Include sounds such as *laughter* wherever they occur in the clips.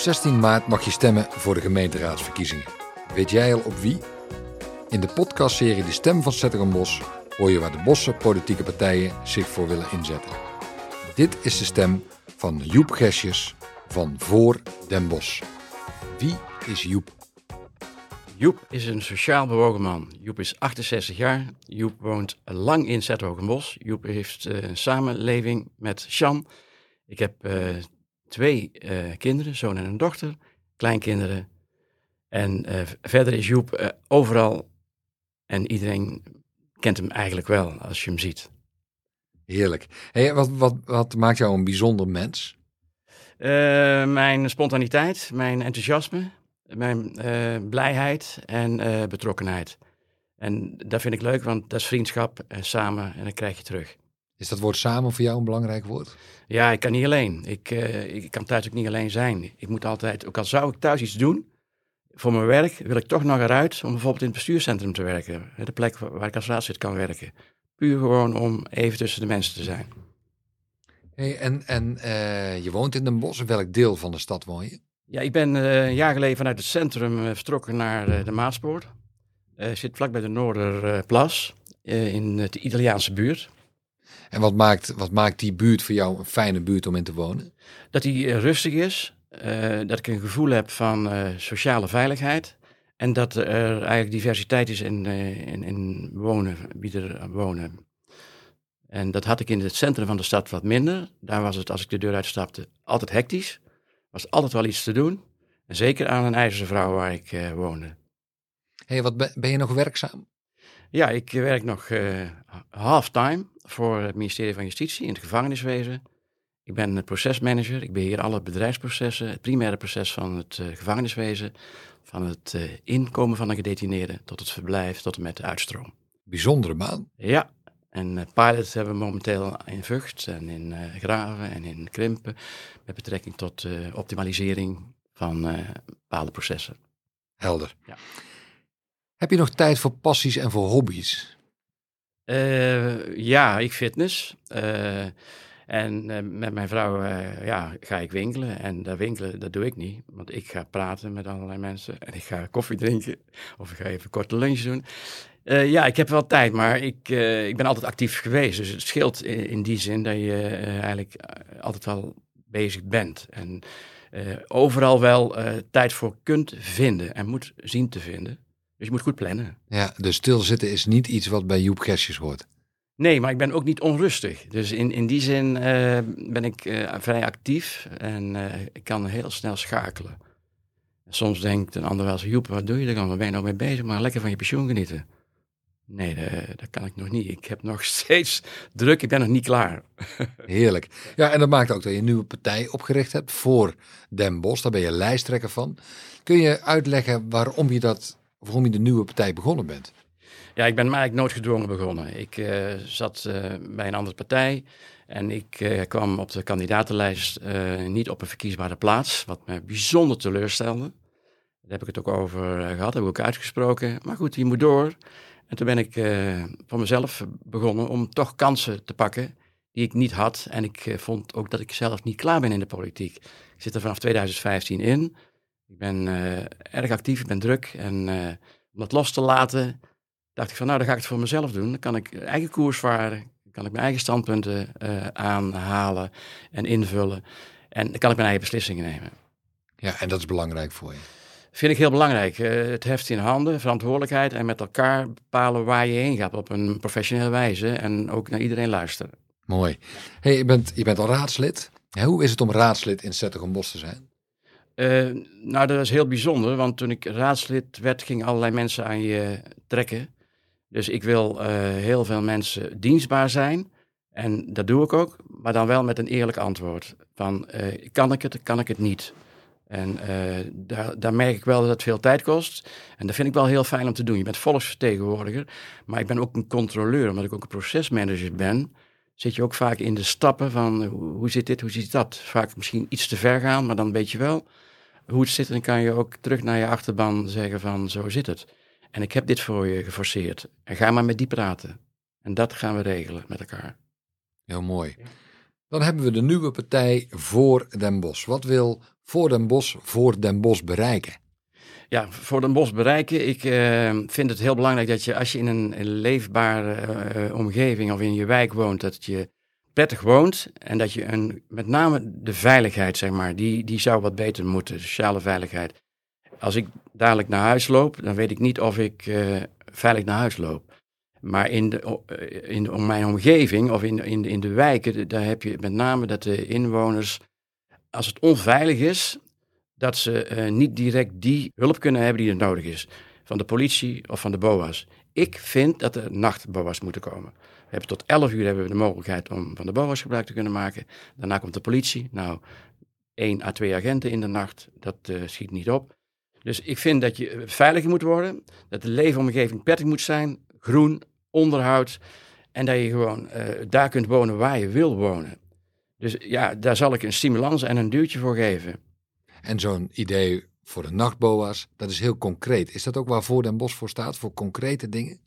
16 maart mag je stemmen voor de gemeenteraadsverkiezingen. Weet jij al op wie? In de podcastserie De Stem van Zetterenbos hoor je waar de bosse politieke partijen zich voor willen inzetten. Dit is de stem van Joep Gesjes van Voor Den Bosch. Wie is Joep? Joep is een sociaal bewogen man. Joep is 68 jaar. Joep woont lang in Zethogenbos. Joep heeft uh, een samenleving met Sjan. Ik heb uh, twee uh, kinderen, zoon en een dochter, kleinkinderen. En verder is Joep overal en iedereen kent hem eigenlijk wel als je hem ziet. Heerlijk. Hey, wat, wat, wat maakt jou een bijzonder mens? mijn spontaniteit, mijn enthousiasme, mijn blijheid en betrokkenheid. En dat vind ik leuk, want dat is vriendschap en samen en dan krijg je terug. Is dat woord samen voor jou een belangrijk woord? Ja, ik kan niet alleen. Ik, uh, ik kan thuis ook niet alleen zijn. Ik moet altijd, ook al zou ik thuis iets doen voor mijn werk, wil ik toch nog eruit om bijvoorbeeld in het bestuurscentrum te werken. De plek waar ik als raadslid kan werken. Puur gewoon om even tussen de mensen te zijn. Hey, en en je woont in Den Bosch. In welk deel van de stad woon je? Ja, ik ben uh, een jaar geleden vanuit het centrum vertrokken naar de Maaspoort. Ik zit vlak bij de Noorderplas in de Italiaanse buurt. En wat maakt, wat maakt die buurt voor jou een fijne buurt om in te wonen? Dat die rustig is, dat ik een gevoel heb van sociale veiligheid. En dat er eigenlijk diversiteit is in, in, in wonen, wie er wonen. En dat had ik in het centrum van de stad wat minder. Daar was het, als ik de deur uitstapte, altijd hectisch was altijd wel iets te doen. En zeker aan een IJzerse vrouw waar ik woonde. hey, wat ben, je nog werkzaam? Ja, ik werk nog uh, halftime voor het ministerie van Justitie in het gevangeniswezen. Ik ben procesmanager. Ik beheer alle bedrijfsprocessen. Het primaire proces van het uh, gevangeniswezen. Van het inkomen van een gedetineerde tot het verblijf tot en met de uitstroom. Bijzondere baan. Ja, en pilots hebben we momenteel in Vught en in Graven en in Krimpen. Met betrekking tot optimalisering van bepaalde processen. Helder. Ja. Heb je nog tijd voor passies en voor hobby's? ja, ik fitness. en met mijn vrouw ja, ga ik winkelen. En dat winkelen, dat doe ik niet. Want ik ga praten met allerlei mensen. En ik ga koffie drinken. Of ik ga even korte lunch doen. Ja, ik heb wel tijd, maar ik, ik ben altijd actief geweest. Dus het scheelt in, in die zin dat je eigenlijk altijd wel bezig bent. En overal wel tijd voor kunt vinden en moet zien te vinden. Dus je moet goed plannen. Ja, dus stilzitten is niet iets wat bij Joep Gersjes hoort. Nee, maar ik ben ook niet onrustig. Dus in, in die zin ben ik vrij actief en ik kan heel snel schakelen. Soms denkt een ander wel eens, Joep, wat doe je er dan? Waar ben je nou mee bezig? Maar lekker van je pensioen genieten. Nee, dat, kan ik nog niet. Ik heb nog *laughs* steeds druk. Ik ben nog niet klaar. *laughs* Heerlijk. Ja, en dat maakt ook dat je een nieuwe partij opgericht hebt voor Den Bosch. Daar ben je lijsttrekker van. Kun je uitleggen waarom je, dat, waarom je de nieuwe partij begonnen bent? Ja, ik ben eigenlijk noodgedwongen begonnen. Ik uh, zat uh, bij een andere partij en ik uh, kwam op de kandidatenlijst niet op een verkiesbare plaats, wat me bijzonder teleurstelde. Daar heb ik het ook over gehad, heb ik ook uitgesproken. Maar goed, je moet door. En toen ben ik van mezelf begonnen om toch kansen te pakken die ik niet had. En ik vond ook dat ik zelf niet klaar ben in de politiek. Ik zit er vanaf 2015 in. Ik ben uh, erg actief, ik ben druk. En om dat los te laten, dacht ik van nou, dan ga ik het voor mezelf doen. Dan kan ik eigen koers varen. Kan ik mijn eigen standpunten aanhalen en invullen. En dan kan ik mijn eigen beslissingen nemen. Ja, en dat is belangrijk voor je. Vind ik heel belangrijk. Uh, het heft in handen, verantwoordelijkheid en met elkaar bepalen waar je heen gaat op een professionele wijze en ook naar iedereen luisteren. Mooi. Hey, je, bent, je bent al raadslid. hoe is het om raadslid in Bos te zijn? Uh, nou, dat is heel bijzonder, want toen ik raadslid werd, gingen allerlei mensen aan je trekken. Dus ik wil uh, heel veel mensen dienstbaar zijn. En dat doe ik ook, maar dan wel met een eerlijk antwoord. Van, kan ik het, kan ik het niet? En daar, daar, merk ik wel dat het veel tijd kost. En dat vind ik wel heel fijn om te doen. Je bent volksvertegenwoordiger, maar ik ben ook een controleur, omdat ik ook een procesmanager ben. Zit je ook vaak in de stappen van hoe zit dit, hoe zit dat? Vaak misschien iets te ver gaan, maar dan weet je wel hoe het zit. En dan kan je ook terug naar je achterban zeggen van zo zit het. En ik heb dit voor je geforceerd. En ga maar met die praten. En dat gaan we regelen met elkaar. Heel mooi. Dan hebben we de nieuwe partij Voor Den Bosch. Wat wil Voor Den Bosch voor Den Bosch bereiken? Ja, voor Den Bosch bereiken. Ik uh, vind het heel belangrijk dat je als je in een leefbare uh, omgeving of in je wijk woont, dat je prettig woont en dat je een, met name de veiligheid, zeg maar, die, die zou wat beter moeten, sociale veiligheid. Als ik dadelijk naar huis loop, dan weet ik niet of ik uh, veilig naar huis loop. Maar in, de, in de, mijn omgeving of in, in, in de wijken, daar heb je met name dat de inwoners, als het onveilig is, dat ze uh, niet direct die hulp kunnen hebben die er nodig is. Van de politie of van de BOA's. Ik vind dat er nachtBOA's moeten komen. Hebben tot 11 uur hebben we de mogelijkheid om van de BOA's gebruik te kunnen maken. Daarna komt de politie. Nou, één à twee agenten in de nacht, dat uh, schiet niet op. Dus ik vind dat je veiliger moet worden. Dat de leefomgeving prettig moet zijn. Groen, onderhoud. En dat je gewoon uh, daar kunt wonen waar je wil wonen. Dus ja, daar zal ik een stimulans en een duwtje voor geven. En zo'n idee voor de nachtboa's, dat is heel concreet. Is dat ook waar Voor Den Bos voor staat, voor concrete dingen?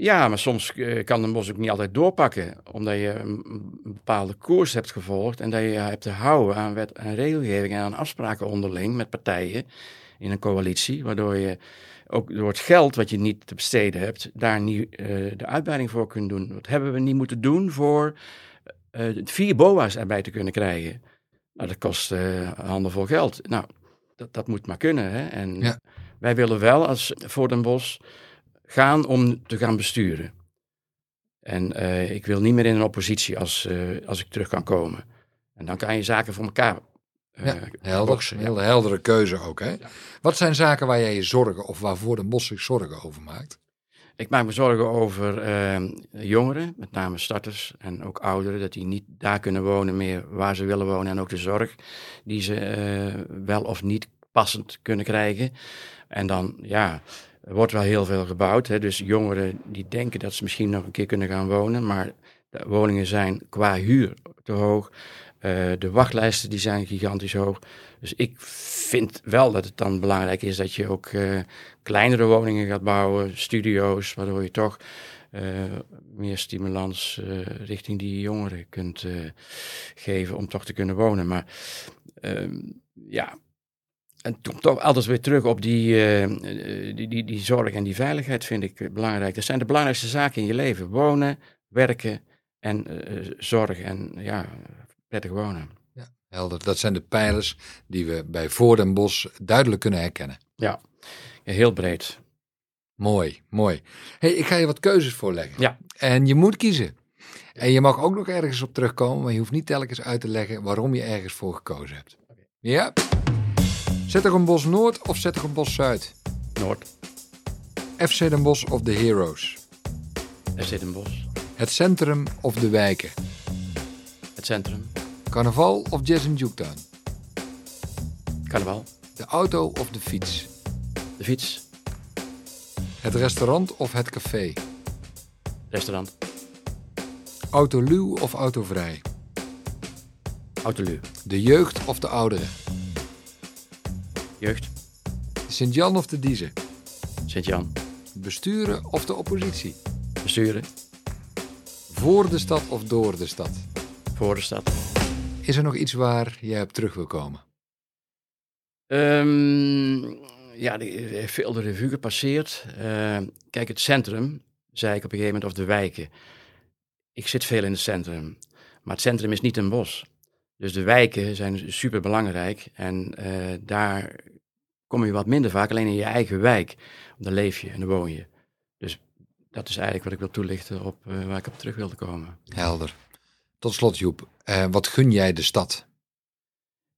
Ja, maar soms uh, kan Den Bos ook niet altijd doorpakken, omdat je een bepaalde koers hebt gevolgd en dat je hebt te houden aan wet en regelgeving en aan afspraken onderling met partijen in een coalitie, waardoor je ook door het geld wat je niet te besteden hebt, daar niet uh, de uitbreiding voor kunt doen. Wat hebben we niet moeten doen voor uh, vier BOA's erbij te kunnen krijgen? Nou, dat kost uh, handenvol geld. Nou, dat, dat moet maar kunnen. Hè? En ja. wij willen wel als voor Den Bos gaan om te gaan besturen. En uh, ik wil niet meer in een oppositie als, uh, als ik terug kan komen. En dan kan je zaken voor elkaar ja, helder, hele heldere keuze ook. Hè? Ja. Wat zijn zaken waar jij je zorgen of waarvoor de Bos zich zorgen over maakt? Ik maak me zorgen over uh, jongeren, met name starters en ook ouderen, dat die niet daar kunnen wonen meer waar ze willen wonen. En ook de zorg die ze uh, wel of niet passend kunnen krijgen. En dan, ja, er wordt wel heel veel gebouwd. Hè? Dus jongeren die denken dat ze misschien nog een keer kunnen gaan wonen, maar de woningen zijn qua huur te hoog. Uh, de wachtlijsten die zijn gigantisch hoog. Dus ik vind wel dat het dan belangrijk is dat je ook uh, kleinere woningen gaat bouwen, studio's, waardoor je toch uh, meer stimulans richting die jongeren kunt geven om toch te kunnen wonen. Maar ehm, ja, en toch altijd weer terug op die, die, die, die zorg en die veiligheid vind ik belangrijk. Dat zijn de belangrijkste zaken in je leven. Wonen, werken en zorg en ja, prettig wonen. Ja, helder. Dat zijn de pijlers die we bij Voor den Bos duidelijk kunnen herkennen. Ja, heel breed. Mooi, mooi. hey, ik ga je wat keuzes voorleggen. Ja. En je moet kiezen. En je mag ook nog ergens op terugkomen, maar je hoeft niet telkens uit te leggen waarom je ergens voor gekozen hebt. Okay. Ja? Zet er een bos Noord of zet er een bos Zuid? Noord. FC Den Bosch of de Heroes? FC Den Bosch. Het centrum of de wijken? Het centrum. Carnaval of jazz in Juketown? Carnaval. De auto of de fiets? De fiets. Het restaurant of het café? Restaurant. Autoluw of autovrij? Autoluw. De jeugd of de ouderen? Jeugd. Sint-Jan of de Diezen? Sint-Jan. Besturen of de oppositie? Besturen. Voor de stad of door de stad? Voor de stad. Is er nog iets waar jij op terug wil komen? Um, ja, er veel de revue gepasseerd. Uh, kijk, het centrum, zei ik op een gegeven moment, of de wijken. Ik zit veel in het centrum, maar het centrum is niet een bos. Dus de wijken zijn super belangrijk en uh, daar kom je wat minder vaak, alleen in je eigen wijk. Daar leef je en daar woon je. Dus dat is eigenlijk wat ik wil toelichten op uh, waar ik op terug wilde komen. Helder. Tot slot, Joep, uh, wat gun jij de stad?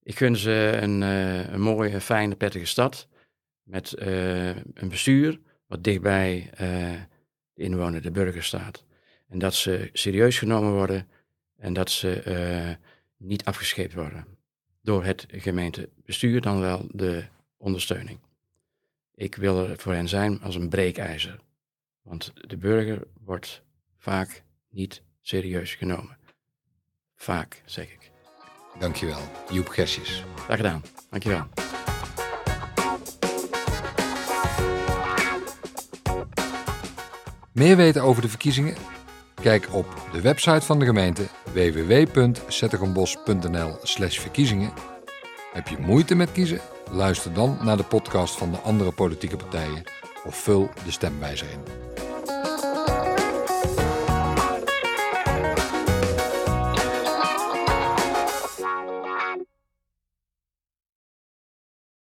Ik gun ze een, een mooie, fijne, prettige stad. Met een bestuur wat dichtbij de inwoner, de burger staat. En dat ze serieus genomen worden en dat ze niet afgescheept worden. Door het gemeentebestuur dan wel de ondersteuning. Ik wil er voor hen zijn als een breekijzer. Want de burger wordt vaak niet serieus genomen. Vaak, zeg ik. Dankjewel, Joep Gersjes. Graag gedaan, dankjewel. Meer weten over de verkiezingen? Kijk op de website van de gemeente www.zetterenbos.nl/slash verkiezingen. Heb je moeite met kiezen? Luister dan naar de podcast van de andere politieke partijen of vul de stemwijzer in.